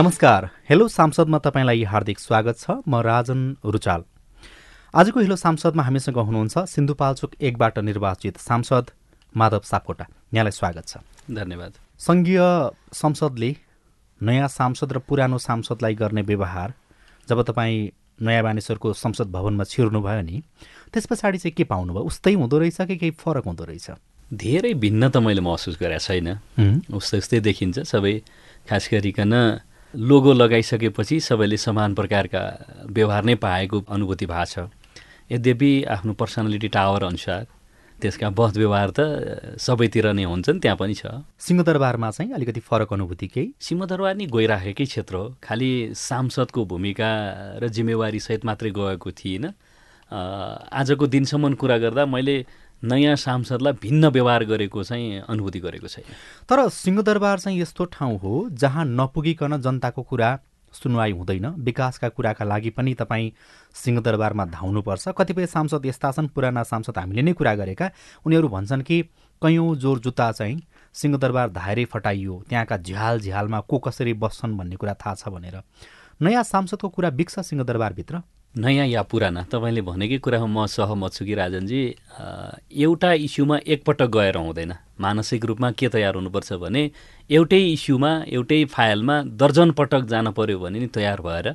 नमस्कार। हेलो सांसदमा तपाईँलाई हार्दिक स्वागत छ। म राजन रुचाल। आजको हेलो सांसदमा हामीसँग हुनुहुन्छ सिन्धुपाल्चोक एकबाट निर्वाचित सांसद माधव सापकोटा। यहाँलाई स्वागत छ। धन्यवाद। सङ्घीय संसदले नयाँ सांसद र पुरानो सांसदलाई गर्ने व्यवहार जब तपाईँ नयाँ मानिसहरूको संसद भवनमा छिर्नुभयो नि त्यस पछाडि चाहिँ के पाउनुभयो? उस्तै हुँदो रहेछ कि केही फरक हुँदो रहेछ? धेरै भिन्न त मैले महसुस गरेको छैन। उस्तै उस्तै देखिन्छ सबै। खास गरिकन लोगो लगाइसकेपछि सबैले समान प्रकारका व्यवहार नै पाएको अनुभूति भएको छ। यद्यपि आफ्नो पर्सनालिटी टावर अनुसार त्यसका बध व्यवहार त सबैतिर नै हुन्छन् त्यहाँ पनि छ। सिंहदरबारमा चाहिँ अलिकति फरक अनुभूति केही? सिंहदरबार नि गइराखेकै क्षेत्र हो। खालि सांसदको भूमिका र जिम्मेवारी सहित मात्रै गएको थिइनँ। आजको दिनसम्म कुरा गर्दा मैले नयाँ सांसदलाई भिन्न व्यवहार गरेको चाहिँ अनुभूति गरेको छैन तर सिंहदरबार चाहिँ यस्तो ठाउँ हो जहाँ नपुगिकन जनताको कुरा सुनवाई हुँदैन विकासका कुराका लागि पनि तपाईँ सिंहदरबारमा धाउनुपर्छ। कतिपय सांसद यस्ता छन् पुराना सांसद हामीले नै कुरा गरेका। उनीहरू भन्छन् कि कैयौँ जोर जुत्ता चाहिँ सिंहदरबार धाएरै फटाइयो त्यहाँका झ्याल झ्यालमा को कसरी बस्छन् भन्ने कुरा थाहा छ भनेर। नयाँ सांसदको कुरा बिक्छ सिंहदरबारभित्र। नयाँ या पुराना? तपाईँले भनेकै कुरामा म सहमत छु कि राजनजी एउटा इस्युमा एकपटक गएर हुँदैन। मानसिक रूपमा के तयार हुनुपर्छ भने एउटै इस्युमा एउटै फाइलमा दर्जन पटक जान पर्यो भने नि तयार भएर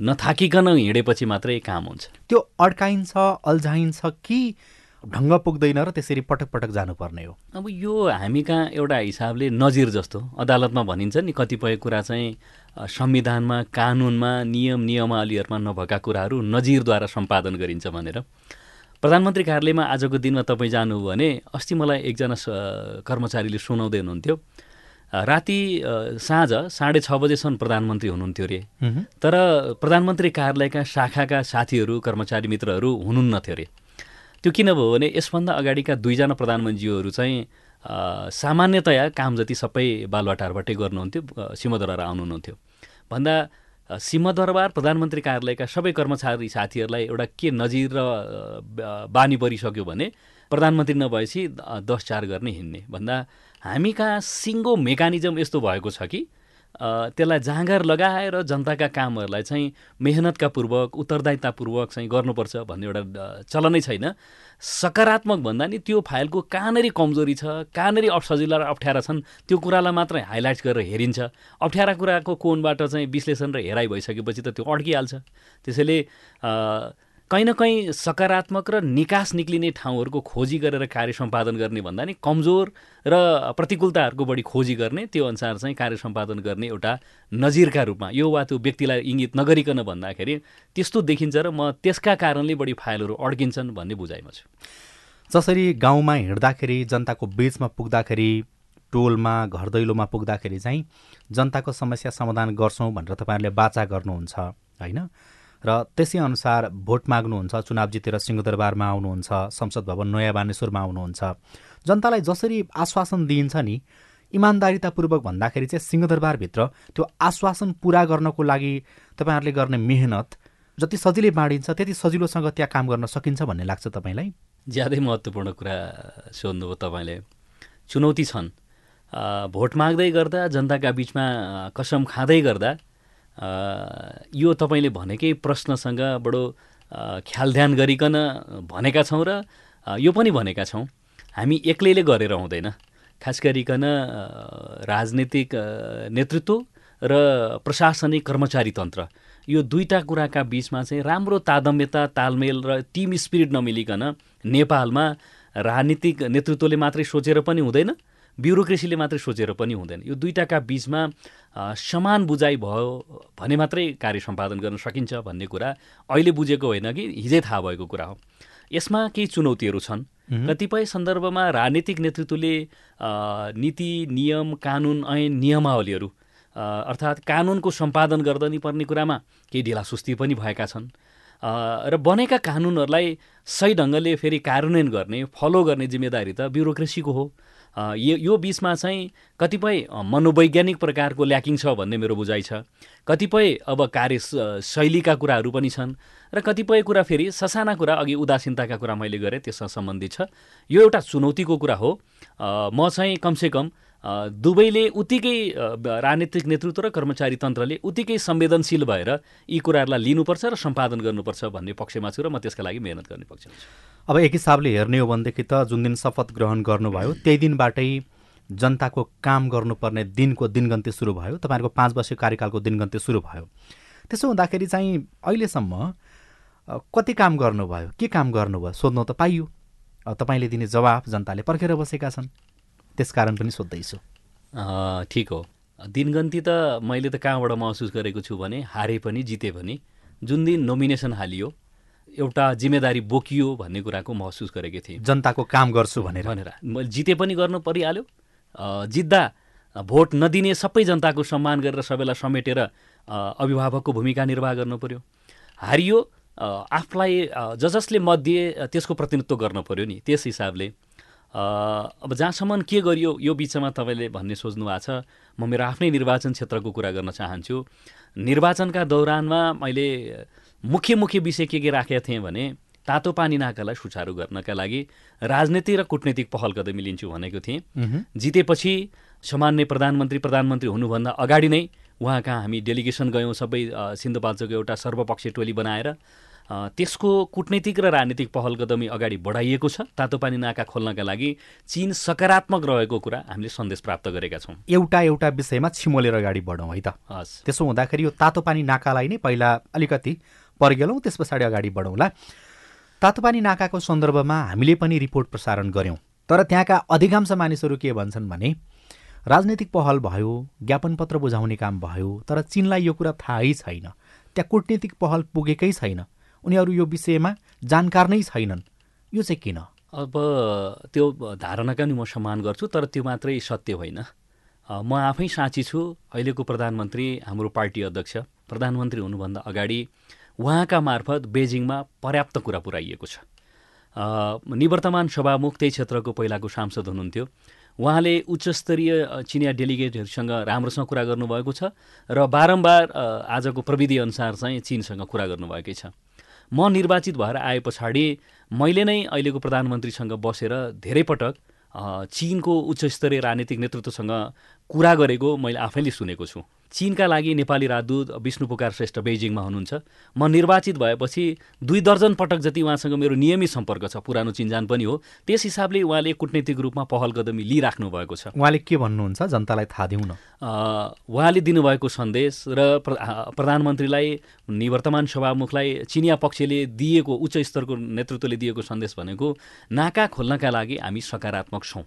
नथाकिकन हिँडेपछि मात्रै काम हुन्छ। त्यो अड्काइन्छ अल्झाइन्छ कि ढङ्ग पुग्दैन र त्यसरी पटक पटक जानुपर्ने हो? अब यो हामी कहाँ एउटा हिसाबले नजिर जस्तो अदालतमा भनिन्छ नि कतिपय कुरा चाहिँ संविधानमा कानुनमा नियम नियमावलीहरूमा नभएका कुराहरू नजिरद्वारा सम्पादन गरिन्छ भनेर। प्रधानमन्त्री कार्यालयमा आजको दिनमा तपाईँ जानुभयो भने अस्ति मलाई एकजना कर्मचारीले सुनाउँदै हुनुहुन्थ्यो। राति साँझ साढे छ बजेसम्म प्रधानमन्त्री हुनुहुन्थ्यो अरे। तर प्रधानमन्त्री कार्यालयका शाखाका साथीहरू कर्मचारी मित्रहरू हुनुहुन्नथ्यो अरे। त्यो किन भयो भने यसभन्दा अगाडिका दुईजना प्रधानमन्त्रीहरू चाहिँ सामान्यतया काम जति सबै बालवाटारबाटै गर्नुहुन्थ्यो सिंहदरबार आउनुहुन्थ्यो। भन्दा सिंहदरबार प्रधानमन्त्री कार्यालयका सबै कर्मचारी साथीहरूलाई एउटा के नजिर र बानी परिसक्यो भने प्रधानमन्त्री नभएपछि दस चार गर्ने हिँड्ने। भन्दा हामी कहाँ सिङ्गो मेकानिजम यस्तो भएको छ कि? त्यसलाई जाँगर लगाएर जनताका कामहरूलाई चाहिँ मेहनतका पूर्वक उत्तरदायितापूर्वक चाहिँ गर्नुपर्छ भन्ने एउटा चलनै छैन। सकारात्मक भन्दा नि त्यो फाइलको कहाँनिर कमजोरी छ कहाँनिर असजिला र अप्ठ्यारा छन् त्यो कुरालाई मात्रै हाइलाइट गरेर हेरिन्छ। अप्ठ्यारा कुराको कोणबाट चाहिँ विश्लेषण र हेराइ भइसकेपछि त त्यो अड्किहाल्छ। त्यसैले कहीँ न कहीँ सकारात्मक र निकास निक्लिने ठाउँहरूको खोजी गरेर कार्य सम्पादन गर्ने भन्दा नि कमजोर र प्रतिकूलताहरूको बढी खोजी गर्ने त्यो अनुसार चाहिँ कार्य सम्पादन गर्ने एउटा नजिरका रूपमा यो वा त्यो व्यक्तिलाई इङ्गित नगरिकन भन्दाखेरि त्यस्तो देखिन्छ र म त्यसका कारणले बढी फाइलहरू अड्किन्छन् भन्ने बुझाइमा छु। जसरी गाउँमा हिँड्दाखेरि जनताको बिचमा पुग्दाखेरि टोलमा घर दैलोमा पुग्दाखेरि चाहिँ जनताको समस्या समाधान गर्छौँ भनेर तपाईँहरूले बाचा गर्नुहुन्छ होइन? र त्यसै अनुसार भोट माग्नुहुन्छ चुनाव जितेर सिंहदरबारमा आउनुहुन्छ संसद भवन नयाँ बानेश्वरमा आउनुहुन्छ। जनतालाई जसरी आश्वासन दिइन्छ नि इमान्दारितापूर्वक भन्दाखेरि चाहिँ सिंहदरबारभित्र त्यो आश्वासन पुरा गर्नको लागि तपाईँहरूले गर्ने मेहनत जति सजिलै बाँडिन्छ त्यति सजिलोसँग त्यहाँ काम गर्न सकिन्छ भन्ने लाग्छ तपाईँलाई? ज्यादै महत्त्वपूर्ण कुरा सोध्नुभयो तपाईँले। चुनौती छन्। भोट माग्दै गर्दा जनताका बिचमा कसम खाँदै गर्दा यो तपाईँले भनेकै प्रश्नसँग बडो ख्याल ध्यान गरिकन भनेका छौँ र यो पनि भनेका छौँ। हामी एक्लैले गरेर हुँदैन। खास गरिकन राजनीतिक नेतृत्व र प्रशासनिक कर्मचारी तन्त्र। यो दुईवटा कुराका बिचमा चाहिँ राम्रो तादम्यता तालमेल र टिम स्पिरिट नमिलिकन नेपालमा राजनीतिक नेतृत्वले मात्रै सोचेर पनि हुँदैन ब्युरोक्रेसीले मात्रै सोचेर पनि हुँदैन। यो दुईवटाका बिचमा समान बुझाइ भयो भने मात्रै कार्य सम्पादन गर्न सकिन्छ भन्ने कुरा अहिले बुझेको होइन कि हिजै थाहा भएको कुरा हो। यसमा केही चुनौतीहरू छन्। कतिपय सन्दर्भमा राजनीतिक नेतृत्वले नीति नियम कानुन ऐन नियमावलीहरू अर्थात् कानुनको सम्पादन गर्दा नि पर्ने कुरामा केही ढिलासुस्ती पनि भएका छन्। र बनेका कानुनहरूलाई सही ढङ्गले फेरि कार्यान्वयन गर्ने फलो गर्ने जिम्मेदारी त ब्युरोक्रेसीको हो। यो यो बिचमा चाहिँ कतिपय मनोवैज्ञानिक प्रकारको ल्याकिङ छ भन्ने मेरो बुझाइ छ। कतिपय अब कार्य शैलीका कुराहरू पनि छन् र कतिपय कुरा फेरि ससाना कुरा अघि उदासीनताका कुरा मैले गरेँ त्यससँग सम्बन्धित छ। यो एउटा चुनौतीको कुरा हो। म चाहिँ कमसेकम दुवैले उत्तिकै राजनीतिक नेतृत्व र कर्मचारी तन्त्रले उत्तिकै संवेदनशील भएर यी कुराहरूलाई लिनुपर्छ र सम्पादन गर्नुपर्छ भन्ने पक्षमा छु र म त्यसका लागि मेहनत गर्ने पक्षमा छु। अब एक हिसाबले हेर्ने हो भनेदेखि त जुन दिन शपथ ग्रहण गर्नुभयो त्यही दिनबाटै जनताको काम गर्नुपर्ने दिनको दिनगन्ती सुरु भयो तपाईँहरूको पाँच वर्ष कार्यकालको दिनगन्ती सुरु भयो। त्यसो हुँदाखेरि चाहिँ अहिलेसम्म कति काम गर्नुभयो के काम गर्नुभयो सोध्नु त पाइयो। तपाईँले दिने जवाफ जनताले पर्खेर बसेका छन्। त्यसकारण पनि सोध्दैछु। ठिक हो। दिनगन्ती त मैले त कहाँबाट महसुस गरेको छु भने हारे पनि जिते पनि जुन दिन नोमिनेसन हालियो एउटा जिम्मेदारी बोकियो भन्ने कुराको महसुस गरेको थिएँ। जनताको काम गर्छु भनेर। भनेर। जिते पनि गर्नु परिहाल्यो। जित्दा भोट नदिने सबै जनताको सम्मान गरेर सबैलाई समेटेर अभिभावकको भूमिका निर्वाह गर्नु पर्यो। हारियो आफूलाई ज जसले मत दिए त्यसको प्रतिनिधित्व गर्न पर्यो नि। त्यस हिसाबले अब जहाँसम्म के गरियो यो बिचमा तपाईँले भन्ने सोच्नु भएको छ म मेरो आफ्नै निर्वाचन क्षेत्रको कुरा गर्न चाहन्छु। निर्वाचनका दौरानमा मैले मुख्य मुख्य विषय के के राखेका थिएँ भने तातो पानी नाकालाई सुचारू गर्नका लागि राजनीति र कुटनीतिक पहल कदमी लिन्छु भनेको थिएँ। जितेपछि सामान्य प्रधानमन्त्री प्रधानमन्त्री हुनुभन्दा अगाडि नै उहाँ कहाँ हामी डेलिगेसन गयौँ सबै सिन्धुपाल्चोको एउटा सर्वपक्षीय टोली बनाएर। त्यसको कुटनीतिक र राजनीतिक पहल कदमी अगाडि बढाइएको छ। तातो पानी नाका खोल्नका लागि चिन सकारात्मक रहेको कुरा हामीले सन्देश प्राप्त गरेका छौँ। एउटा एउटा विषयमा छिमोलेर अगाडि बढौँ है त। हस्। त्यसो हुँदाखेरि यो तातो पानी नाकालाई नै पहिला अलिकति पर्गेलौँ त्यस पछाडि अगाडि बढौँला। तातो पानी नाकाको सन्दर्भमा हामीले पनि रिपोर्ट प्रसारण गऱ्यौँ। तर त्यहाँका अधिकांश मानिसहरू के भन्छन् भने राजनैतिक पहल भयो ज्ञापन पत्र बुझाउने काम भयो तर चिनलाई यो कुरा थाहै छैन। त्यहाँ कुटनीतिक पहल पुगेकै छैन। उनीहरू यो विषयमा जानकार नै छैनन्। यो चाहिँ किन? अब त्यो धारणाका नि म सम्मान गर्छु तर त्यो मात्रै सत्य होइन। म आफै साँची छु। अहिलेको प्रधानमन्त्री हाम्रो पार्टी अध्यक्ष प्रधानमन्त्री हुनुभन्दा अगाडि उहाँका मार्फत बेजिङमा पर्याप्त कुरा पुऱ्याइएको छ। निवर्तमान सभामुख त्यही क्षेत्रको पहिलाको सांसद हुनुहुन्थ्यो। उहाँले उच्चस्तरीय चिनिया डेलिगेटहरूसँग राम्रोसँग कुरा गर्नुभएको छ र बारम्बार आजको प्रविधि अनुसार चाहिँ चिनसँग कुरा गर्नुभएकै छ। म निर्वाचित भएर आए पछाडि मैले नै अहिलेको प्रधानमन्त्रीसँग बसेर धेरै पटक चिनको उच्चस्तरीय राजनीतिक नेतृत्वसँग कुरा गरेको मैले आफैले सुनेको छु। चिनका लागि नेपाली राजदूत विष्णु पुकार श्रेष्ठ बेजिङमा हुनुहुन्छ। म निर्वाचित भएपछि दुई दर्जन पटक जति उहाँसँग मेरो नियमित सम्पर्क छ पुरानो चिन्जान पनि हो त्यस हिसाबले उहाँले कुटनीतिक रूपमा पहल कदमी लिइराख्नु भएको छ। उहाँले के भन्नुहुन्छ? जनतालाई थाहा दिउन। उहाँले दिनुभएको सन्देश र प्रधानमन्त्रीलाई निवर्तमान सभामुखलाई चिनिया पक्षले दिएको उच्च स्तरको नेतृत्वले दिएको सन्देश भनेको नाका खोल्नका लागि हामी सकारात्मक छौँ।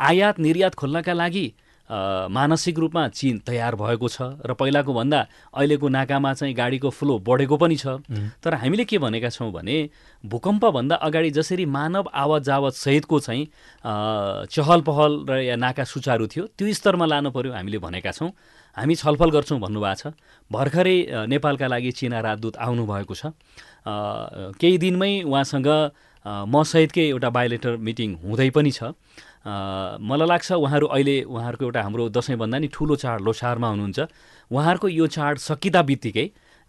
आयात निर्यात खोल्नका लागि मानसिक रूपमा चिन तयार भएको छ र पहिलाको भन्दा अहिलेको नाकामा चाहिँ गाडीको फ्लो बढेको पनि छ। तर हामीले के भनेका छौँ भने भूकम्पभन्दा अगाडि जसरी मानव आवत जावत सहितको चाहिँ चहल पहल र या नाका सुचारू थियो त्यो स्तरमा लानु पर्यो हामीले भनेका छौँ। हामी छलफल गर्छौँ भन्नुभएको छ। भर्खरै नेपालका लागि चिना राजदूत आउनुभएको छ। केही दिनमै उहाँसँग म सहितकै एउटा बायोलेटर मिटिङ हुँदै पनि छ। मलाई लाग्छ उहाँहरू अहिले उहाँहरूको एउटा हाम्रो दसैँभन्दा नि ठुलो चाड लोसारमा हुनुहुन्छ। उहाँहरूको यो चाड सकिँदा बित्तिकै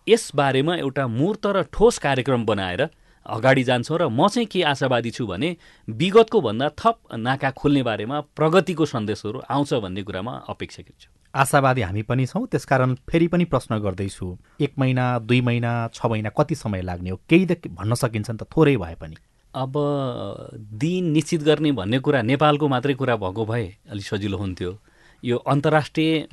यसबारेमा एउटा मूर्त र ठोस कार्यक्रम बनाएर अगाडि जान्छौँ र म चाहिँ के आशावादी छु भने विगतको भन्दा थप नाका खोल्ने बारेमा प्रगतिको सन्देशहरू आउँछ भन्ने कुरामा अपेक्षाकृत छु आशावादी हामी पनि छौँ त्यसकारण फेरि पनि प्रश्न गर्दैछु। एक महिना दुई महिना छ महिना कति समय लाग्ने हो? केही त भन्न सकिन्छ नि त थोरै भए पनि। अब दिन निश्चित गर्ने भन्ने कुरा नेपालको मात्रै कुरा भएको भए अलिक सजिलो हुन्थ्यो। यो अन्तर्राष्ट्रिय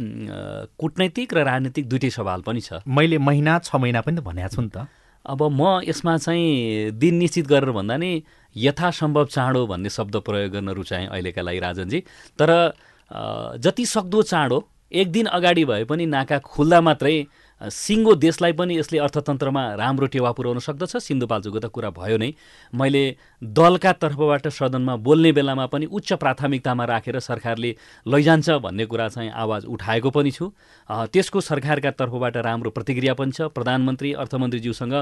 कुटनैतिक र राजनीतिक दुइटै सवाल पनि छ। मैले महिना छ महिना पनि त भनेको छु नि त। अब म यसमा चाहिँ दिन निश्चित गरेर भन्दा नि यथासम्भव चाँडो भन्ने शब्द प्रयोग गर्न रुचाएँ अहिलेका लागि राजनजी। तर जति सक्दो चाँडो एक दिन अगाडि भए पनि नाका खुल्दा मात्रै सिङ्गो देशलाई पनि यसले अर्थतन्त्रमा राम्रो टेवा पुर्याउन सक्दछ। सिन्धुपाल्चोको त कुरा भयो नै। मैले दलका तर्फबाट सदनमा बोल्ने बेलामा पनि उच्च प्राथमिकतामा राखेर सरकारले लैजान्छ भन्ने कुरा चाहिँ आवाज उठाएको पनि छु। त्यसको सरकारका तर्फबाट राम्रो प्रतिक्रिया पनि छ। प्रधानमन्त्री अर्थमन्त्रीज्यूसँग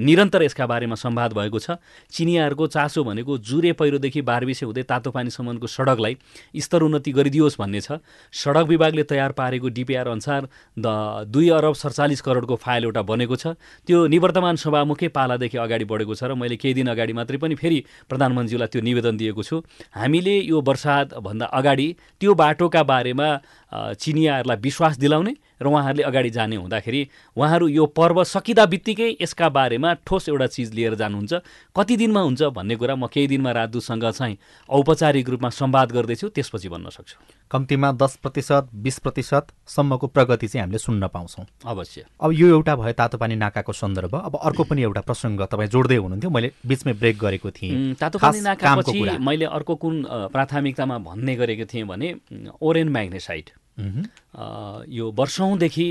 निरन्तर यसका बारेमा सम्वाद भएको छ। चिनियाहरूको चासो भनेको जुरे पहिरोदेखि बारबिसे हुँदै तातो पानीसम्मको सडकलाई स्तर उन्नति गरिदियोस् भन्ने छ। सडक विभागले तयार पारेको डिपिआर अनुसार द दुई अरब अडचालिस करोडको फाइल एउटा बनेको छ। त्यो निवर्तमान सभामुखै पालादेखि अगाडि बढेको छ र मैले केही दिन अगाडि मात्रै पनि फेरि प्रधानमन्त्रीलाई त्यो निवेदन दिएको छु। हामीले यो वर्षातभन्दा अगाडि त्यो बाटोका बारेमा चिनियाहरूलाई विश्वास दिलाउने र उहाँहरूले अगाडि जाने हुँदाखेरि उहाँहरू यो पर्व सकिँदा बित्तिकै यसका बारेमा ठोस एउटा चिज लिएर जानुहुन्छ। कति दिनमा हुन्छ भन्ने कुरा म केही दिनमा राजदूतसँग चाहिँ औपचारिक रूपमा सम्वाद गर्दैछु त्यसपछि भन्न सक्छु। कम्तीमा दस प्रतिशत बिस प्रतिशतसम्मको प्रगति चाहिँ हामीले सुन्न पाउँछौँ। अवश्य। अब यो एउटा भयो तातो पानी नाकाको सन्दर्भ। अब अर्को पनि एउटा प्रसङ्ग तपाईँ जोड्दै हुनुहुन्थ्यो मैले बिचमै ब्रेक गरेको थिएँ। तातो पानी नाकापछि मैले अर्को कुन प्राथमिकतामा भन्ने गरेको थिएँ भने ओरेन म्याग्नेसाइड यो वर्षौँदेखि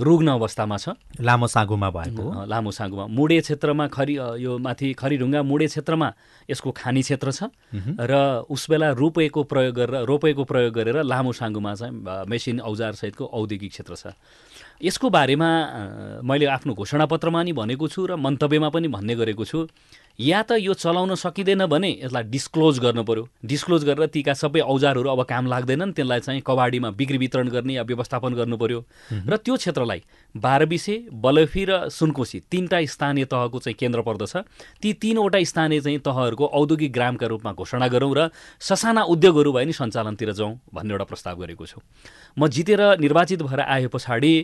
रुग्न अवस्थामा छ। लामो साँगुमा भएको। लामो साँगुमा। मुडे क्षेत्रमा खरी यो माथि खरीढुङ्गा मुडे क्षेत्रमा यसको खानी क्षेत्र छ। र उस बेला रोपेको प्रयोग गरेर रोपेको प्रयोग गरेर लामो साँगुमा चाहिँ मेसिन औजारसहितको औद्योगिक क्षेत्र छ। यसको बारेमा मैले आफ्नो घोषणापत्रमा नि भनेको छु र मन्तव्यमा पनि भन्ने गरेको छु। या त यो चलाउन सकिँदैन भने यसलाई डिस्क्लोज गर्नु पऱ्यो डिस्क्लोज गरेर तीका सबै औजारहरू अब काम लाग्दैनन् त्यसलाई चाहिँ कबाडीमा बिक्री वितरण गर्ने या व्यवस्थापन गर्नु पऱ्यो र त्यो क्षेत्रलाई बाह्रबिसे बलफी र सुनकोशी तिनवटा स्थानीय तहको चाहिँ केन्द्र पर्दछ। ती तिनवटा स्थानीय चाहिँ तहहरूको औद्योगिक ग्रामका रूपमा घोषणा गरौँ र ससाना उद्योगहरू भए नि सञ्चालनतिर जाउँ भन्ने एउटा प्रस्ताव गरेको छु। म जितेर निर्वाचित भएर आए पछाडि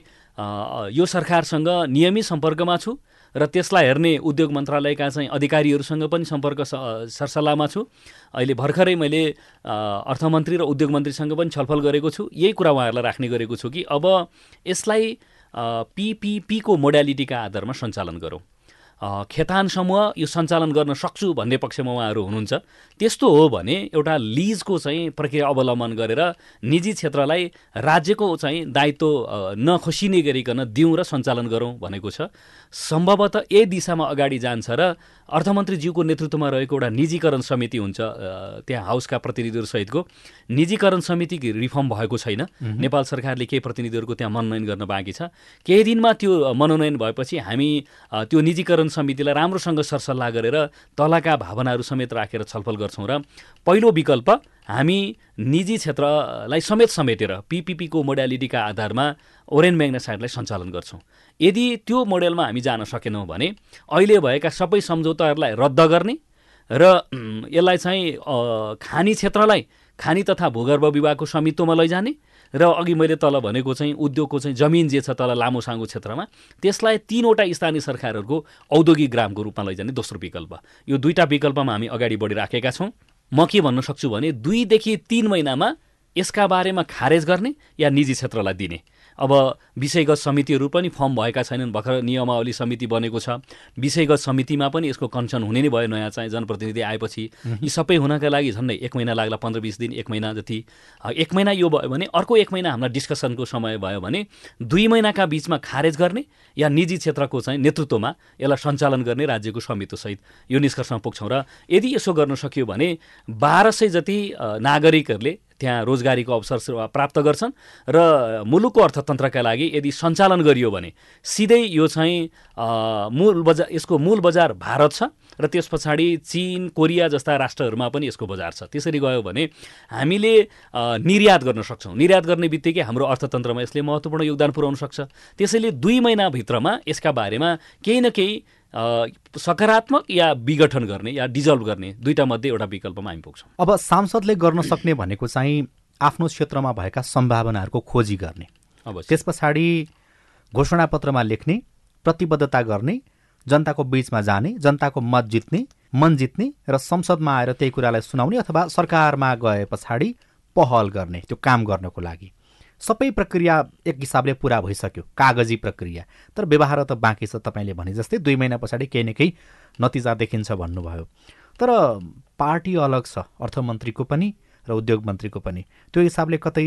यो सरकारसँग नियमित सम्पर्कमा छु। र त्यसलाई हेर्ने उद्योग मन्त्रालयका चाहिँ अधिकारीहरूसँग पनि सम्पर्क सरसल्लाहमा छु। अहिले भर्खरै मैले अर्थमन्त्री र उद्योग मन्त्रीसँग पनि छलफल गरेको छु। यही कुरा उहाँहरूलाई राख्ने गरेको छु कि अब यसलाई पिपिपीको मोडालिटीका आधारमा सञ्चालन गरौँ। खेतान समूह यो सञ्चालन गर्न सक्छु भन्ने पक्षमा उहाँहरू हुनुहुन्छ। त्यस्तो हो भने एउटा लिजको चाहिँ प्रक्रिया अवलम्बन गरेर निजी क्षेत्रलाई राज्यको चाहिँ दायित्व नखोसिने गरिकन दिउँ र सञ्चालन गरौँ भनेको छ। सम्भवतः यही दिशामा अगाडि जान्छ र अर्थमन्त्रीज्यूको नेतृत्वमा रहेको एउटा निजीकरण समिति हुन्छ त्यहाँ हाउसका प्रतिनिधिहरूसहितको निजीकरण समिति रिफर्म भएको छैन। नेपाल सरकारले केही प्रतिनिधिहरूको त्यहाँ मनोनयन गर्न बाँकी छ। केही दिनमा त्यो मनोनयन भएपछि हामी त्यो निजीकरण समितिलाई राम्रोसँग सरसल्लाह गरेर तलका भावनाहरू समेत राखेर छलफल गर्छौँ र पहिलो विकल्प हामी निजी क्षेत्रलाई समेत समेटेर पिपिपीको मोडालिटीका आधारमा ओरेन म्याग्नेसाइडलाई सञ्चालन गर्छौँ। यदि त्यो मोडेलमा हामी जान सकेनौँ भने अहिले भएका सबै सम्झौताहरूलाई रद्द गर्ने र यसलाई चाहिँ खानी क्षेत्रलाई खानी तथा भूगर्भ विभागको स्वामित्वमा लैजाने र अघि मैले तल भनेको चाहिँ उद्योगको चाहिँ जमिन जे छ तल लामो साङ्गो क्षेत्रमा त्यसलाई तिनवटा स्थानीय सरकारहरूको औद्योगिक ग्रामको रूपमा लैजाने दोस्रो विकल्प। यो दुईवटा विकल्पमा हामी अगाडि बढिराखेका छौँ। म के भन्न सक्छु भने दुईदेखि तिन महिनामा यसका बारेमा खारेज गर्ने या निजी क्षेत्रलाई दिने। अब विषयगत समितिहरू पनि फर्म भएका छैनन्। भर्खर नियमावली समिति बनेको छ। विषयगत समितिमा पनि यसको कन्सर्न हुने नै भयो नयाँ चाहिँ जनप्रतिनिधि आएपछि। यी सबै हुनका लागि झन्डै एक महिना लाग्ला पन्ध्र बिस दिन एक महिना जति। एक महिना यो भयो भने अर्को एक महिना हामीलाई डिस्कसनको समय भयो भने दुई महिनाका बिचमा खारेज गर्ने या निजी क्षेत्रको चाहिँ नेतृत्वमा यसलाई सञ्चालन गर्ने राज्यको स्वामित्वसहित यो निष्कर्षमा पुग्छौँ। र यदि यसो गर्न सकियो भने बाह्र सय जति नागरिकहरूले त्यहाँ रोजगारीको अवसर प्राप्त गर्छन् र मुलुकको अर्थतन्त्रका लागि यदि सञ्चालन गरियो भने सिधै यो चाहिँ मूल बजार यसको मूल बजार भारत छ र त्यस पछाडि चिन कोरिया जस्ता राष्ट्रहरूमा पनि यसको बजार छ। त्यसरी गयो भने हामीले निर्यात गर्न सक्छौँ। निर्यात गर्ने बित्तिकै हाम्रो अर्थतन्त्रमा यसले महत्त्वपूर्ण योगदान पुर्याउन सक्छ। त्यसैले दुई महिनाभित्रमा यसका बारेमा केही न केही सकारात्मक या विघटन गर्ने या डिजल्भ गर्ने दुईवटा मध्ये एउटा विकल्पमा हामी पुग्छौँ। अब सांसदले गर्न सक्ने भनेको चाहिँ आफ्नो क्षेत्रमा भएका सम्भावनाहरूको खोजी गर्ने। अब त्यस पछाडि घोषणापत्रमा लेख्ने प्रतिबद्धता गर्ने जनताको बिचमा जाने जनताको मत जित्ने मन जित्ने र संसदमा आएर त्यही कुरालाई सुनाउने अथवा सरकारमा गए पछाडि पहल गर्ने त्यो काम गर्नको लागि। सबै प्रक्रिया एक हिसाबले पुरा भइसक्यो कागजी प्रक्रिया। तर व्यवहार त बाँकी छ तपाईँले भने जस्तै दुई महिना पछाडि केही न केही नतिजा देखिन्छ भन्नुभयो। तर पार्टी अलग छ अर्थमन्त्रीको पनि र उद्योग मन्त्रीको पनि। त्यो हिसाबले कतै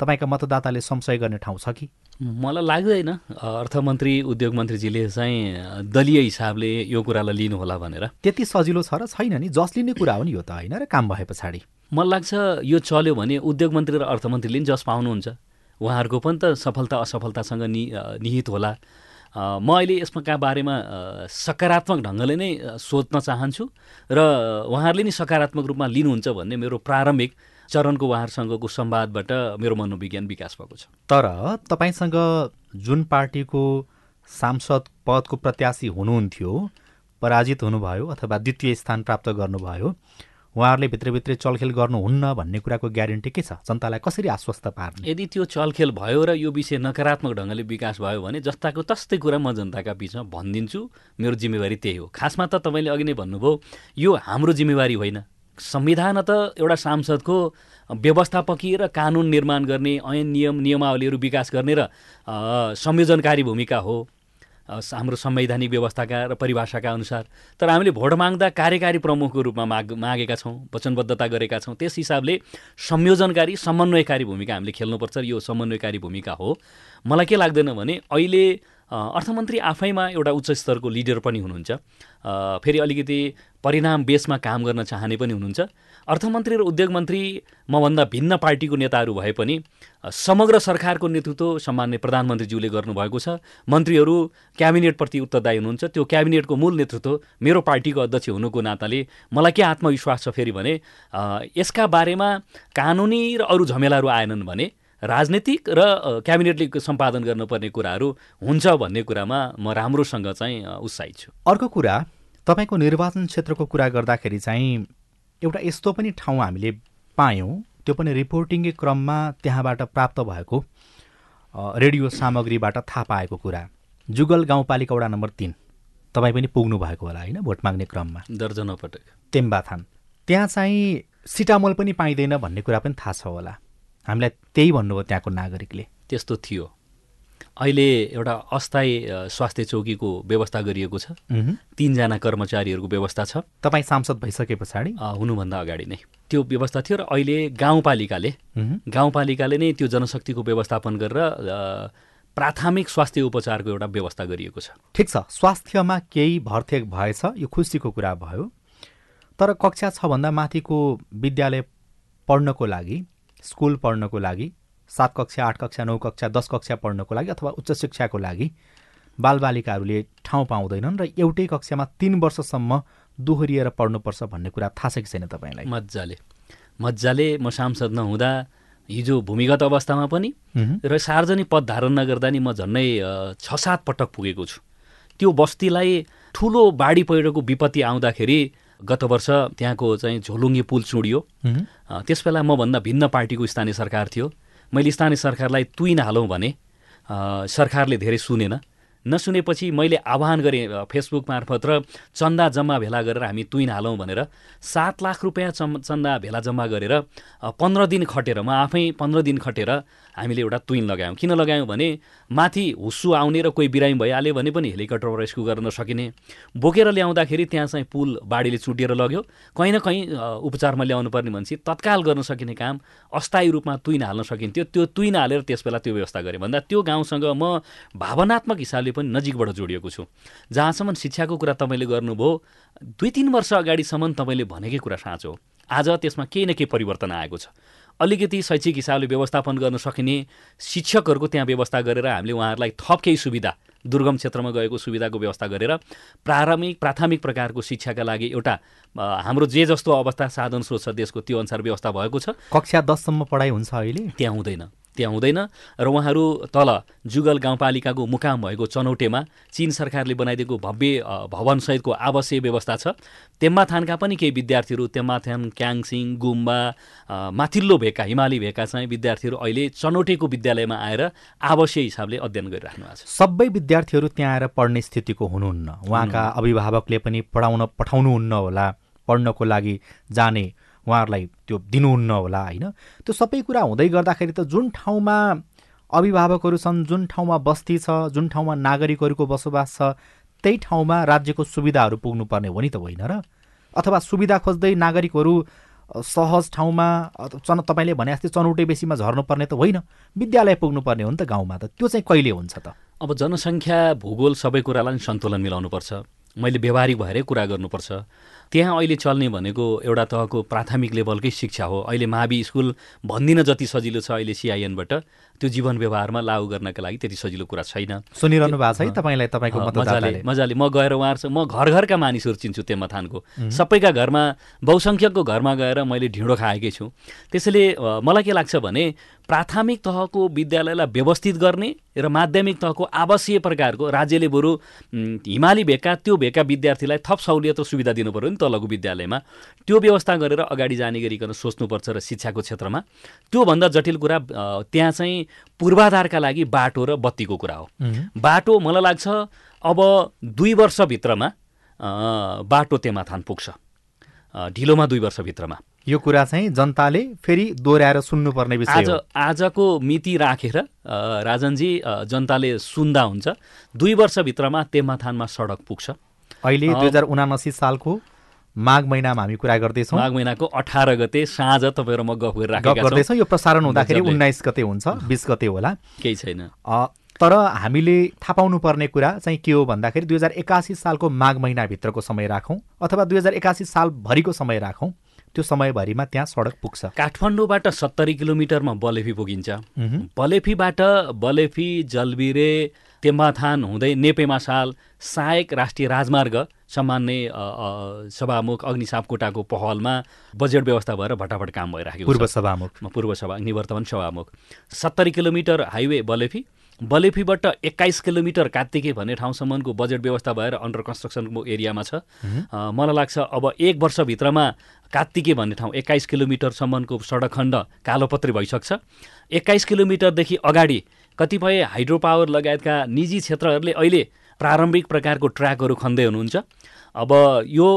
तपाईँका मतदाताले संशय गर्ने ठाउँ छ कि? मलाई लाग्दैन। अर्थमन्त्री उद्योग मन्त्रीजीले चाहिँ दलीय हिसाबले यो कुरालाई लिनुहोला भनेर। त्यति सजिलो छ र छैन नि जस लिने कुरा हो नि यो त होइन र काम भए पछाडि। मलाई लाग्छ यो चल्यो भने उद्योग मन्त्री र अर्थमन्त्रीले पनि जस पाउनुहुन्छ। उहाँहरूको पनि त सफलता असफलतासँग नि निहित होला। म अहिले यसमा बारेमा सकारात्मक ढङ्गले नै सोध्न चाहन्छु र उहाँहरूले नि सकारात्मक रूपमा लिनुहुन्छ भन्ने मेरो प्रारम्भिक चरणको उहाँहरूसँगको संवादबाट मेरो मनोविज्ञान विकास भएको छ। तर तपाईँसँग जुन पार्टीको सांसद पदको प्रत्याशी हुनुहुन्थ्यो पराजित हुनुभयो अथवा द्वितीय स्थान प्राप्त गर्नुभयो उहाँहरूले भित्रभित्रै चलखेल गर्नुहुन्न भन्ने कुराको ग्यारेन्टी के छ? जनतालाई कसरी आश्वस्त पार्ने? यदि त्यो चलखेल भयो र यो विषय नकारात्मक ढङ्गले विकास भयो भने जस्ताको तस्तै कुरा म जनताका बिचमा भनिदिन्छु। मेरो जिम्मेवारी त्यही हो। खासमा त तपाईँले अघि नै भन्नुभयो यो हाम्रो जिम्मेवारी होइन। संविधान त एउटा सांसदको व्यवस्थापकीय र कानुन निर्माण गर्ने ऐन नियम नियमावलीहरू विकास गर्ने र संयोजनकारी भूमिका हो। हाम्रो संवैधानिक व्यवस्थाका र परिभाषाका अनुसार तर हामीले भोट माग्दा कार्यकारी प्रमुखको रूपमा माग मागेका छौँ वचनबद्धता गरेका छौँ। त्यस हिसाबले संयोजनकारी समन्वयकारी भूमिका हामीले खेल्नुपर्छ यो समन्वयकारी भूमिका हो। मलाई के लाग्दैन भने अहिले अर्थमन्त्री आफैमा एउटा उच्च स्तरको लिडर पनि हुनुहुन्छ। फेरि अलिकति परिणाम बेसमा काम गर्न चाहने पनि हुनुहुन्छ। अर्थमन्त्री र उद्योग मन्त्री मभन्दा भिन्न पार्टीको नेताहरू भए पनि समग्र सरकारको नेतृत्व सामान्य प्रधानमन्त्रीज्यूले गर्नुभएको छ। मन्त्रीहरू क्याबिनेटप्रति उत्तरदायी हुनुहुन्छ। त्यो क्याबिनेटको मूल नेतृत्व मेरो पार्टीको अध्यक्ष हुनुको नाताले मलाई के आत्मविश्वास छ फेरि भने यसका बारेमा कानुनी र अरू झमेलाहरू आएनन् भने राजनीतिक र क्याबिनेटले सम्पादन गर्नुपर्ने कुराहरू हुन्छ भन्ने कुरामा म राम्रोसँग चाहिँ उत्साहित छु। अर्को कुरा तपाईँको निर्वाचन क्षेत्रको कुरा गर्दाखेरि चाहिँ एउटा यस्तो पनि ठाउँ हामीले पायौँ। त्यो पनि रिपोर्टिङकै क्रममा त्यहाँबाट प्राप्त भएको रेडियो सामग्रीबाट थाहा पाएको कुरा। जुगल गाउँपालिका वडा नम्बर तिन। तपाईँ पनि पुग्नु भएको होला होइन? भोट माग्ने क्रममा। दर्जनौ पटक। तेम्बाथान त्यहाँ चाहिँ सिटामोल पनि पाइँदैन भन्ने कुरा पनि थाहा छ होला। हामीलाई त्यही भन्नुभयो त्यहाँको नागरिकले। त्यस्तो थियो। अहिले एउटा अस्थायी स्वास्थ्य चौकीको व्यवस्था गरिएको छ। तिनजना कर्मचारीहरूको व्यवस्था छ। तपाईँ सांसद भइसके पछाडि? हुनुभन्दा अगाडि नै। त्यो व्यवस्था थियो र अहिले गाउँपालिकाले गाउँपालिकाले नै त्यो जनशक्तिको व्यवस्थापन गरेर प्राथमिक स्वास्थ्य उपचारको एउटा व्यवस्था गरिएको छ। ठिक छ। स्वास्थ्यमा केही भर्थेक भएछ यो खुसीको कुरा भयो। तर कक्षा छभन्दा माथिको विद्यालय पढ्नको लागि स्कुल पढ्नको लागि सात कक्षा आठ कक्षा नौ कक्षा दस कक्षा पढ्नको लागि अथवा उच्च शिक्षाको लागि बालबालिकाहरूले ठाउँ पाउँदैनन् र एउटै कक्षामा तिन वर्षसम्म दोहोरिएर पढ्नुपर्छ भन्ने कुरा थाहा छ कि छैन तपाईँलाई? मजाले। मजाले म सांसद नहुँदा हिजो भूमिगत अवस्थामा पनि र सार्वजनिक पद धारण नगर्दा नि म झन्डै छ सात पटक पुगेको छु। त्यो बस्तीलाई ठुलो बाढी पहिरोको विपत्ति आउँदाखेरि गत वर्ष त्यहाँको चाहिँ झोलुङ्गे पुल चुडियो। त्यसबेला मभन्दा भिन्न पार्टीको स्थानीय सरकार थियो। मैले स्थानीय सरकारलाई तुइन हालौँ भने सरकारले धेरै सुनेन। नसुनेपछि मैले आह्वान गरेँ फेसबुक मार्फत र चन्दा जम्मा भेला गरेर हामी तुइन हालौँ भनेर सात लाख रुपियाँ चन्दा भेला जम्मा गरेर पन्ध्र दिन खटेर म आफै पन्ध्र दिन खटेर हामीले एउटा तुइन लगायौँ। किन लगायौँ भने माथि हुस्सु आउने र कोही बिरामी भइहाल्यो भने पनि हेलिकप्टरबाट रेस्क्यु गर्न सकिने। बोकेर ल्याउँदाखेरि त्यहाँ चाहिँ पुल बाढीले चुटिएर लग्यो। कहीँ न कहीँ उपचारमा ल्याउनु पर्ने भनेपछि तत्काल गर्न सकिने काम अस्थायी रूपमा तुइन हाल्न सकिन्थ्यो। त्यो तुइन हालेर त्यस बेला त्यो व्यवस्था गरेँ। भन्दा त्यो गाउँसँग म भावनात्मक हिसाबले पनि नजिकबाट जोडिएको छु। जहाँसम्म शिक्षाको कुरा तपाईँले गर्नुभयो दुई तिन वर्ष अगाडिसम्म तपाईँले भनेकै कुरा साँचो आज त्यसमा केही न केही परिवर्तन आएको छ। अलिकति शैक्षिक हिसाबले व्यवस्थापन गर्न सकिने शिक्षकहरूको त्यहाँ व्यवस्था गरेर हामीले उहाँहरूलाई थप केही सुविधा दुर्गम क्षेत्रमा गएको सुविधाको व्यवस्था गरेर प्रारम्भिक प्राथमिक प्रकारको शिक्षाका लागि एउटा हाम्रो जे जस्तो अवस्था साधन स्रोत छ देशको त्यो अनुसार व्यवस्था भएको छ। कक्षा दससम्म पढाइ हुन्छ अहिले? त्यहाँ हुँदैन। त्यहाँ हुँदैन र उहाँहरू तल जुगल गाउँपालिकाको मुकाम भएको चनौटेमा चिन सरकारले बनाइदिएको भव्य भवनसहितको आवासीय व्यवस्था छ। तेम्माथानका पनि केही विद्यार्थीहरू तेम्माथान क्याङसिङ गुम्बा माथिल्लो भेका हिमाली भेका चाहिँ विद्यार्थीहरू अहिले चनौटेको विद्यालयमा आएर आवासीय हिसाबले अध्ययन गरिराख्नु भएको छ। सबै विद्यार्थीहरू त्यहाँ आएर पढ्ने स्थितिको हुनुहुन्न। उहाँका अभिभावकले पनि पढाउन पठाउनुहुन्न होला पढ्नको लागि जाने उहाँहरूलाई त्यो दिनुहुन्न होला होइन? त्यो सबै कुरा हुँदै गर्दाखेरि त जुन ठाउँमा अभिभावकहरू छन् जुन ठाउँमा बस्ती छ जुन ठाउँमा नागरिकहरूको बसोबास छ त्यही ठाउँमा राज्यको सुविधाहरू पुग्नुपर्ने हो नि त होइन र? अथवा सुविधा खोज्दै नागरिकहरू सहज ठाउँमा चन तपाईँले भने जस्तै चनौटे बेसीमा झर्नुपर्ने त होइन। विद्यालय पुग्नुपर्ने हो नि त गाउँमा त। त्यो चाहिँ कहिले हुन्छ त? अब जनसङ्ख्या भूगोल सबै कुरालाई सन्तुलन मिलाउनुपर्छ। मैले व्यवहारिक भएरै कुरा गर्नुपर्छ। त्यहाँ अहिले चल्ने भनेको एउटा तहको प्राथमिक लेभलकै शिक्षा हो। अहिले मावि स्कुल भन्दिनँ जति सजिलो छ अहिले सिआइएनबाट त्यो जीवन व्यवहारमा लागू गर्नका लागि त्यति सजिलो कुरा छैन। सुनिरहनु भएको छ है तपाईँलाई तपाईँको मजाले मजाले। म गएर उहाँहरू म घर घरका मानिसहरू चिन्छु तेम्माथानको सबैका घरमा बहुसङ्ख्यकको घरमा गएर मैले ढिँडो खाएकै छु। त्यसैले मलाई के लाग्छ भने प्राथमिक तहको विद्यालयलाई व्यवस्थित गर्ने र माध्यमिक तहको आवासीय प्रकारको राज्यले बरु हिमाली भेगका त्यो भेगका विद्यार्थीलाई थप सहुलियत र सुविधा दिनु पऱ्यो नि तलको विद्यालयमा। त्यो व्यवस्था गरेर अगाडि जाने गरिकन सोच्नुपर्छ र शिक्षाको क्षेत्रमा। त्योभन्दा जटिल कुरा त्यहाँ चाहिँ पूर्वाधारका लागि बाटो र बत्तीको कुरा हो। बाटो मलाई लाग्छ अब दुई वर्षभित्रमा बाटो तेमाथान पुग्छ। ढिलोमा दुई वर्षभित्रमा। यो कुरा चाहिँ जनताले फेरि दोहोऱ्याएर सुन्नुपर्ने विषय आज आजको मिति राखेर राजनजी जनताले सुन्दा हुन्छ। दुई वर्षभित्रमा तेमाथानमा सडक पुग्छ। अहिले दुई हजार उनासी सालको माघ महिनामा हामी कुरा गर्दैछौँ। माघ महिनाको अठार गते साँझ तपाईँहरू म गफ गर्दैछौँ। यो प्रसारण हुँदाखेरि उन्नाइस गते हुन्छ बिस गते होला। केही छैन। तर हामीले थाहा पाउनु पर्ने कुरा चाहिँ के हो भन्दाखेरि दुई हजार एकासी सालको माघ महिनाभित्रको समय राखौँ अथवा दुई हजार एकासी सालभरिको समय राखौँ। त्यो समयभरिमा त्यहाँ सडक पुग्छ। काठमाडौँबाट सत्तरी किलोमिटरमा बलेफी पुगिन्छ। बलेफीबाट बलेफी जलबिरे तेम्बाथान हुँदै नेपेमा साल सहायक राष्ट्रिय राजमार्ग सामान्य सभामुख अग्नि सापकोटाको पहलमा बजेट व्यवस्था भएर भटाभट काम भइराखेको पूर्व सभामुख। पूर्व सभा निवर्तमान सभामुख। सत्तरी किलोमिटर हाइवे बलेफी। बलेफीबाट एक्काइस किलोमिटर कात्तिके भन्ने ठाउँसम्मको बजेट व्यवस्था भएर अन्डर कन्स्ट्रक्सनको एरियामा छ। मलाई लाग्छ अब एक वर्षभित्रमा कात्तिके भन्ने ठाउँ एक्काइस किलोमिटरसम्मको सडक खण्ड कालोपत्री भइसक्छ। एक्काइस किलोमिटरदेखि अगाडि कतिपय हाइड्रो पावर लगायतका निजी क्षेत्रहरूले अहिले प्रारम्भिक प्रकारको ट्र्याकहरू खन्दै हुनुहुन्छ। अब यो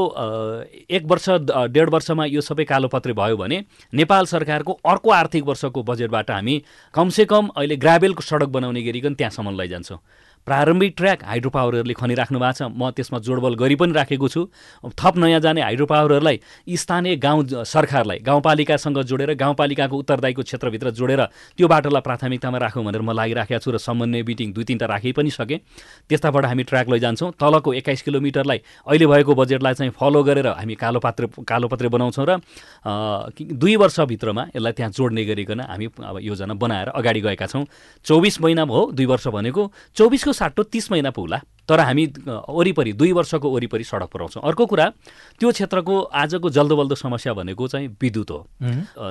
एक वर्ष डेढ वर्षमा यो सबै कालोपत्री भयो भने नेपाल सरकारको अर्को आर्थिक वर्षको बजेटबाट हामी कमसेकम अहिले ग्राभेलको सडक बनाउने गरिकन त्यहाँसम्म लैजान्छौँ। प्रारम्भिक ट्र्याक हाइड्रो पावरहरूले खनिराख्नु भएको छ। म त्यसमा जोडबल गरी पनि राखेको छु। थप नयाँ जाने हाइड्रो पावरहरूलाई स्थानीय गाउँ सरकारलाई गाउँपालिकासँग जोडेर गाउँपालिकाको उत्तरदायीको क्षेत्रभित्र जोडेर त्यो बाटोलाई प्राथमिकतामा राखौँ भनेर म लागिराखेको छु र समन्वय मिटिङ दुई तिनवटा राखि पनि सकेँ। त्यस्ताबाट हामी ट्र्याक लैजान्छौँ। तलको एक्काइस किलोमिटरलाई अहिले भएको बजेटलाई चाहिँ फलो गरेर हामी कालोपात्र कालोपत्रे बनाउँछौँ र दुई वर्षभित्रमा यसलाई त्यहाँ जोड्ने गरिकन हामी अब योजना बनाएर अगाडि गएका छौँ। चौबिस महिना हो दुई वर्ष भनेको। चौबिसको त्यसको साटो तिस महिना पुग्ला तर हामी वरिपरि दुई वर्षको वरिपरि सडक पुऱ्याउँछौँ। अर्को कुरा त्यो क्षेत्रको आजको जल्दोबल्दो समस्या भनेको चाहिँ विद्युत हो।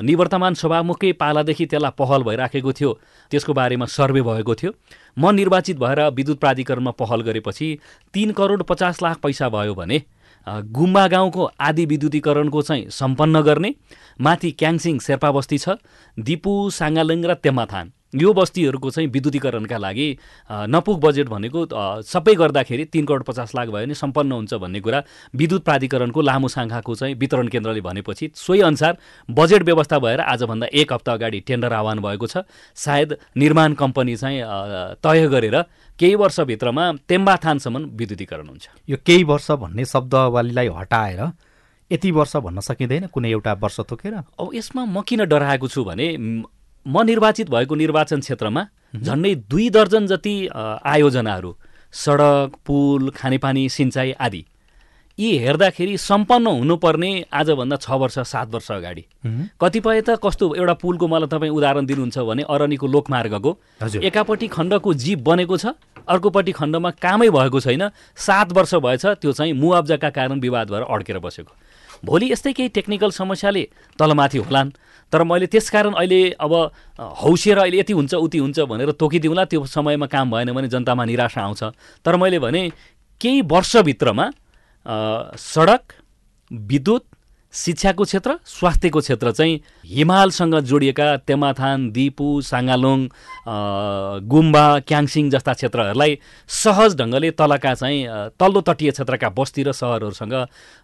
निवर्तमान सभामुखकै पालादेखि त्यसलाई पहल भइराखेको थियो त्यसको बारेमा सर्वे भएको थियो। म निर्वाचित भएर विद्युत प्राधिकरणमा पहल गरेपछि तिन करोड पचास लाख पैसा भयो भने गुम्बा गाउँको आदि विद्युतीकरणको चाहिँ सम्पन्न गर्ने माथि क्याङसिङ शेर्पा बस्ती छ दिपु साङ्गालिङ र तेम्माथान। यो बस्तीहरूको चाहिँ विद्युतीकरणका लागि नपुग बजेट भनेको सबै गर्दाखेरि तिन करोड पचास लाख भयो भने सम्पन्न हुन्छ भन्ने कुरा विद्युत प्राधिकरणको लामो साङ्खाको चाहिँ वितरण केन्द्रले भनेपछि सोही अनुसार बजेट व्यवस्था भएर आजभन्दा एक हप्ता अगाडि टेन्डर आह्वान भएको छ। सायद निर्माण कम्पनी चाहिँ तय गरेर केही वर्षभित्रमा तेम्बाथानसम्म विद्युतीकरण हुन्छ। यो केही वर्ष भन्ने शब्दवालीलाई हटाएर यति वर्ष भन्न सकिँदैन कुनै एउटा वर्ष तोकेर अब यसमा म किन डराएको छु भने म निर्वाचित भएको निर्वाचन क्षेत्रमा झन्डै दुई दर्जन जति आयोजनाहरू सडक पुल खानेपानी सिँचाइ आदि यी हेर्दाखेरि सम्पन्न हुनुपर्ने आजभन्दा छ वर्ष सात वर्ष अगाडि। कतिपय त कस्तो एउटा पुलको मलाई तपाईँ उदाहरण दिनुहुन्छ भने अरनीको लोकमार्गको। एकापट्टि खण्डको जीप बनेको छ अर्कोपट्टि खण्डमा कामै भएको छैन सात वर्ष भएछ त्यो चाहिँ मुआब्जाका कारण विवाद भएर अड्केर बसेको। भोलि यस्तै केही टेक्निकल समस्याले तलमाथि होलान्। तर मैले त्यसकारण अहिले अब हौसिएर अहिले यति हुन्छ उति हुन्छ भनेर तोकिदिउँला त्यो समयमा काम भएन भने जनतामा निराशा आउँछ। तर मैले भने केही वर्षभित्रमा सडक विद्युत शिक्षाको क्षेत्र स्वास्थ्यको क्षेत्र चाहिँ हिमालसँग जोडिएका तेमाथान दिपु साङ्गालोङ गुम्बा क्याङसिङ जस्ता क्षेत्रहरूलाई सहज ढङ्गले तलका चाहिँ तल्लो तटीय क्षेत्रका बस्ती र सहरहरूसँग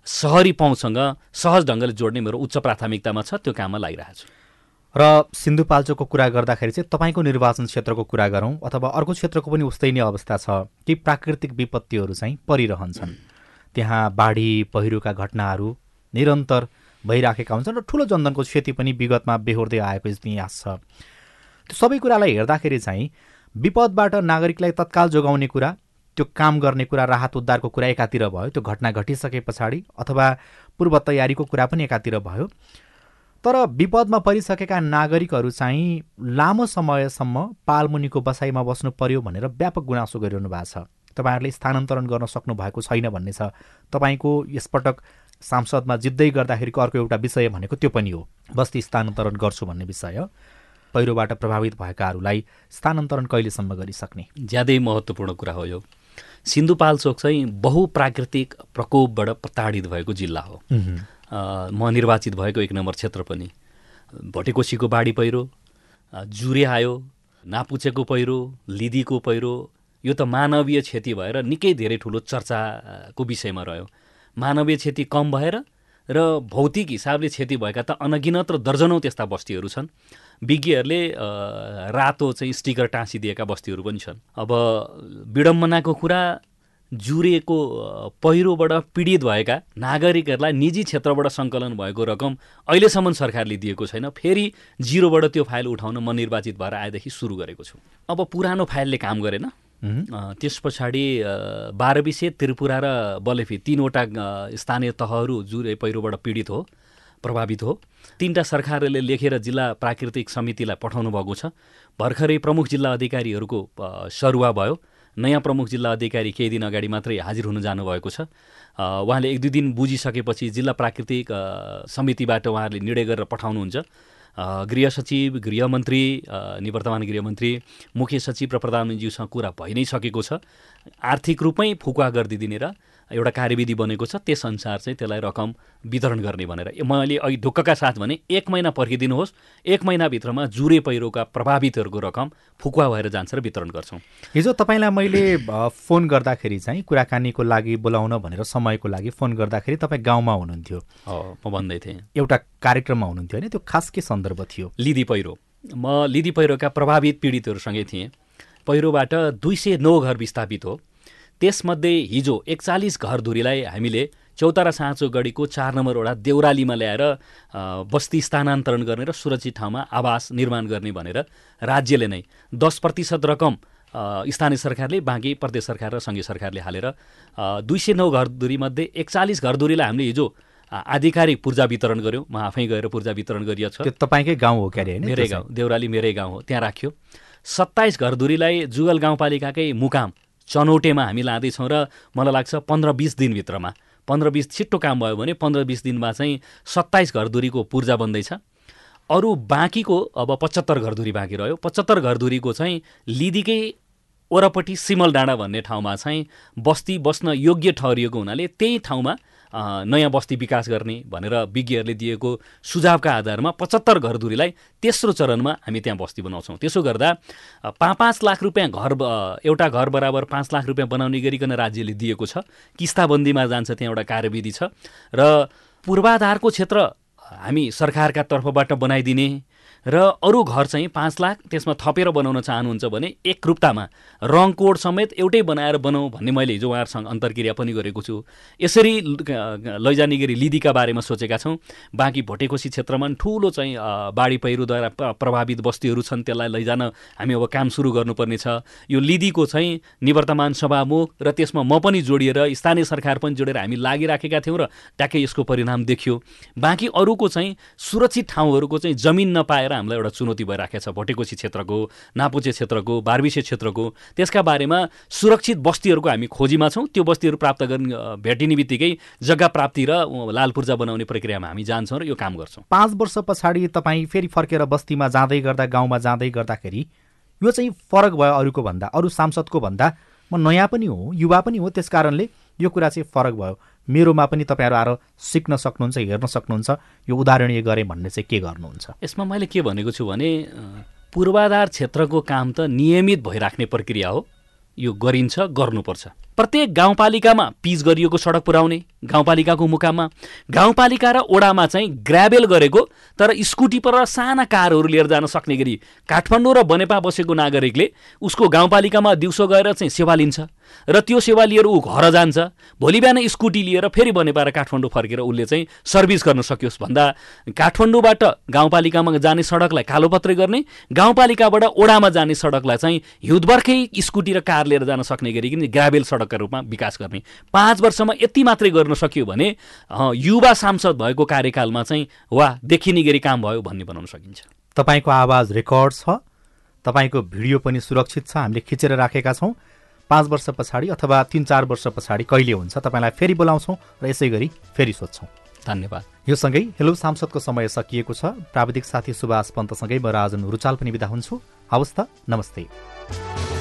सहरी पहुँचसँग सहज ढङ्गले जोड्ने मेरो उच्च प्राथमिकतामा छ त्यो काममा लागिरहेको छु। र सिन्धुपाल्चोकको कुरा गर्दाखेरि चाहिँ तपाईँको निर्वाचन क्षेत्रको कुरा गरौँ अथवा अर्को क्षेत्रको पनि उस्तै नै अवस्था छ केही प्राकृतिक विपत्तिहरू चाहिँ परिरहन्छन्। त्यहाँ बाढी पहिरोका घटनाहरू निरन्तर भइराखेका हुन्छन् र ठुलो जनधनको क्षति पनि विगतमा बेहोर्दै आएको इतिहास छ। त्यो सबै कुरालाई हेर्दाखेरि चाहिँ विपदबाट नागरिकलाई तत्काल जोगाउने कुरा त्यो काम गर्ने कुरा राहत उद्धारको कुरा एकातिर भयो त्यो घटना घटिसके पछाडि अथवा पूर्व तयारीको कुरा पनि एकातिर भयो। तर विपदमा परिसकेका नागरिकहरू चाहिँ लामो समयसम्म पालमुनिको बसाइमा बस्नु पर्यो भनेर व्यापक गुनासो गरिरहनु भएको छ। तपाईँहरूले स्थानान्तरण गर्न सक्नु भएको छैन भन्ने छ। तपाईँको यसपटक सांसदमा जित्दै गर्दाखेरिको अर्को एउटा विषय भनेको त्यो पनि हो। बस्ती स्थानान्तरण गर्छु भन्ने विषय। पहिरोबाट प्रभावित भएकाहरूलाई स्थानान्तरण कहिलेसम्म गरिसक्ने? ज्यादै महत्त्वपूर्ण कुरा हो यो। सिन्धुपाल्चोक चाहिँ बहुप्राकृतिक प्रकोपबाट प्रताडित भएको जिल्ला हो। म निर्वाचित भएको एक नम्बर क्षेत्र पनि। भटेकोसीको बाढी पहिरो जुरे आयो नापुचेको पहिरो लिदीको पहिरो यो त मानवीय क्षति भएर निकै धेरै ठुलो चर्चाको विषयमा रह्यो। मानवीय क्षति कम भएर र भौतिक हिसाबले क्षति भएका त अनगिनत र दर्जनौँ त्यस्ता बस्तीहरू छन्। विज्ञहरूले रातो चाहिँ स्टिकर टाँसिदिएका बस्तीहरू पनि छन्। अब विडम्बनाको कुरा जुरेको पहिरोबाट पीडित भएका नागरिकहरूलाई निजी क्षेत्रबाट सङ्कलन भएको रकम अहिलेसम्म सरकारले दिएको छैन। फेरि जिरोबाट त्यो फाइल उठाउन म निर्वाचित भएर आएदेखि सुरु गरेको छु। अब पुरानो फाइलले काम गरेन। त्यस पछाडि बाह्र विषय त्रिपुरा र बलेफी तिनवटा स्थानीय तहहरू जुरे पहिरोबाट पीडित हो प्रभावित हो। तिनवटा सरकारले लेखेर जिल्ला प्राकृतिक समितिलाई पठाउनु भएको छ। भर्खरै प्रमुख जिल्ला अधिकारीहरूको सरुवा भयो। नयाँ प्रमुख जिल्ला अधिकारी केही दिन अगाडि मात्रै हाजिर हुन जानुभएको छ। उहाँले एक दुई दिन बुझिसकेपछि जिल्ला प्राकृतिक समितिबाट उहाँहरूले निर्णय गरेर पठाउनुहुन्छ। गृह सचिव गृहमन्त्री निवर्तमान गृहमन्त्री मुख्य सचिव र प्रधानमन्त्रीज्यूसँग कुरा भइ नै सकेको छ। आर्थिक रूपमै फुकुवा गरिदिने र एउटा कार्यविधि बनेको छ त्यसअनुसार चाहिँ त्यसलाई रकम वितरण गर्ने भनेर। मैले अहिले ढुक्कका साथ भने एक महिना पर्खिदिनुहोस् एक महिनाभित्रमा जुरे पहिरोका प्रभावितहरूको रकम फुकुवा भएर जान्छ र वितरण गर्छौँ। हिजो तपाईँलाई मैले फोन गर्दाखेरि चाहिँ कुराकानीको लागि बोलाउन भनेर समयको लागि फोन गर्दाखेरि तपाईँ गाउँमा हुनुहुन्थ्यो। म भन्दै थिएँ। एउटा कार्यक्रममा हुनुहुन्थ्यो होइन त्यो खास के सन्दर्भ थियो? लिदी पहिरो। म लिदी पहिरोका प्रभावित पीडितहरूसँगै थिएँ। पहिरोबाट दुई सय नौ घर विस्थापित हो। त्यसमध्ये हिजो एकचालिस घरधुरीलाई हामीले चौतारा साँचो गढीको चार नम्बर वडा देउरालीमा ल्याएर बस्ती स्थानान्तरण गर्ने र सुरक्षित ठाउँमा आवास निर्माण गर्ने भनेर राज्यले नै दस प्रतिशत रकम स्थानीय सरकारले बाँकी प्रदेश सरकार र सङ्घीय सरकारले हालेर दुई सय नौ घरधुरीमध्ये एकचालिस घरधुरीलाई हामीले हिजो आधिकारिक पूर्जा वितरण गऱ्यौँ म आफै गएर पूर्जा वितरण गरिएको छ तपाईँकै गाउँ हो क्यारे मेरै गाउँ देउराली मेरै गाउँ हो त्यहाँ राख्यो। सत्ताइस घरधुरीलाई जुगल गाउँपालिकाकै मुकाम चनौटेमा हामी लाँदैछौँ र मलाई लाग्छ पन्ध्र बिस दिनभित्रमा। पन्ध्र बिस छिट्टो काम भयो भने पन्ध्र बिस दिनमा चाहिँ सत्ताइस घरधुरीको पूर्जा बन्दैछ। अरू बाँकीको अब पचहत्तर घरधुरी बाँकी रह्यो। पचहत्तर घरधुरीको चाहिँ लिदीकै वरपट्टि सिमल डाँडा भन्ने ठाउँमा चाहिँ बस्ती बस्न योग्य ठहरिएको हुनाले त्यही ठाउँमा नयाँ बस्ती विकास गर्ने भनेर विज्ञहरूले दिएको सुझावका आधारमा पचहत्तर घरधुरीलाई तेस्रो चरणमा हामी त्यहाँ बस्ती बनाउँछौँ। त्यसो गर्दा पाँच पाँच लाख रुपियाँ घर एउटा घर बराबर पाँच लाख रुपियाँ बनाउने गरिकन राज्यले दिएको छ। किस्ताबन्दीमा जान्छ त्यहाँ एउटा कार्यविधि छ। र पूर्वाधारको क्षेत्र हामी सरकारका तर्फबाट बनाइदिने र अरू घर चाहिँ पाँच लाख त्यसमा थपेर बनाउन चाहनुहुन्छ भने एक रूपतामा रङ कोड समेत एउटै बनाएर बनाऊ भन्ने मैले हिजो उहाँहरूसँग अन्तर्क्रिया पनि गरेको छु। यसरी लैजाने गरी लिदीका बारेमा सोचेका छौँ। बाँकी भोटेकोसी क्षेत्रमा ठुलो चाहिँ बाढी पहिरोद्वारा प्रभावित बस्तीहरू छन् त्यसलाई लैजान हामी अब काम सुरु गर्नुपर्ने छ। यो लिदीको चाहिँ निवर्तमान सभामुख र त्यसमा म पनि जोडिएर स्थानीय सरकार पनि जोडेर हामी लागिराखेका थियौँ र ट्याक्कै यसको परिणाम देखियो। बाँकी अरूको चाहिँ सुरक्षित ठाउँहरूको चाहिँ जमिन नपाएर हामीलाई एउटा चुनौती भइराखेको छ भोटेकोसी क्षेत्रको नापुचे क्षेत्रको बारबिसे क्षेत्रको। त्यसका बारेमा सुरक्षित बस्तीहरूको हामी खोजीमा छौँ। त्यो बस्तीहरू प्राप्त गर्ने भेटिने बित्तिकै जग्गा प्राप्ति र लाल पूर्जा बनाउने प्रक्रियामा हामी जान्छौँ र यो काम गर्छौँ। पाँच वर्ष पछाडि तपाईँ फेरि फर्केर बस्तीमा जाँदै गर्दा गाउँमा जाँदै गर्दाखेरि यो चाहिँ फरक भयो अरूको भन्दा अरू सांसदको भन्दा। म नयाँ पनि हो युवा पनि हो त्यस कारणले यो कुरा चाहिँ फरक भयो। मेरोमा पनि तपाईँहरू आएर सिक्न सक्नुहुन्छ हेर्न सक्नुहुन्छ। यो उदाहरणीय गरेँ भन्ने चाहिँ के गर्नुहुन्छ? यसमा मैले के भनेको छु भने पूर्वाधार क्षेत्रको काम त नियमित भइराख्ने प्रक्रिया हो। यो गरिन्छ गर्नुपर्छ। प्रत्येक गाउँपालिकामा पिच गरिएको सडक पुर्याउने गाउँपालिकाको मुकाममा। गाउँपालिका र ओडामा चाहिँ ग्राभेल गरेको तर स्कुटी पर साना कारहरू लिएर जान सक्ने गरी काठमाडौँ र बनेपा बसेको नागरिकले उसको गाउँपालिकामा दिउँसो गएर चाहिँ सेवा लिन्छ। र त्यो सेवा लिएर ऊ घर जान्छ। भोलि बिहान स्कुटी लिएर फेरि बनेपाएर काठमाडौँ फर्केर उसले चाहिँ सर्भिस गर्न सकियोस् भन्दा काठमाडौँबाट गाउँपालिकामा जाने सडकलाई कालोपत्रै गर्ने गाउँपालिकाबाट ओडामा जाने सडकलाई चाहिँ हिउँदबर्खै स्कुटी र कार लिएर जान सक्ने गरिकन ग्राभेल सडकका रूपमा विकास गर्ने। पाँच वर्षमा यति मात्रै गर्न सकियो भने युवा सांसद भएको कार्यकालमा चाहिँ वा देखिने गरी काम भयो भन्ने बनाउन सकिन्छ। तपाईँको आवाज रेकर्ड छ तपाईँको भिडियो पनि सुरक्षित छ हामीले खिचेर राखेका छौँ। पाँच वर्ष पछाडि अथवा तिन चार वर्ष पछाडि कहिले हुन्छ तपाईँलाई फेरि बोलाउँछौँ र यसै गरी फेरि सोध्छौँ। धन्यवाद। यो सँगै हेलो सांसदको समय सकिएको छ। प्राविधिक साथी सुभाष पन्तसँगै म राजन रुचाल पनि बिदा हुन्छु। हवस् त नमस्ते।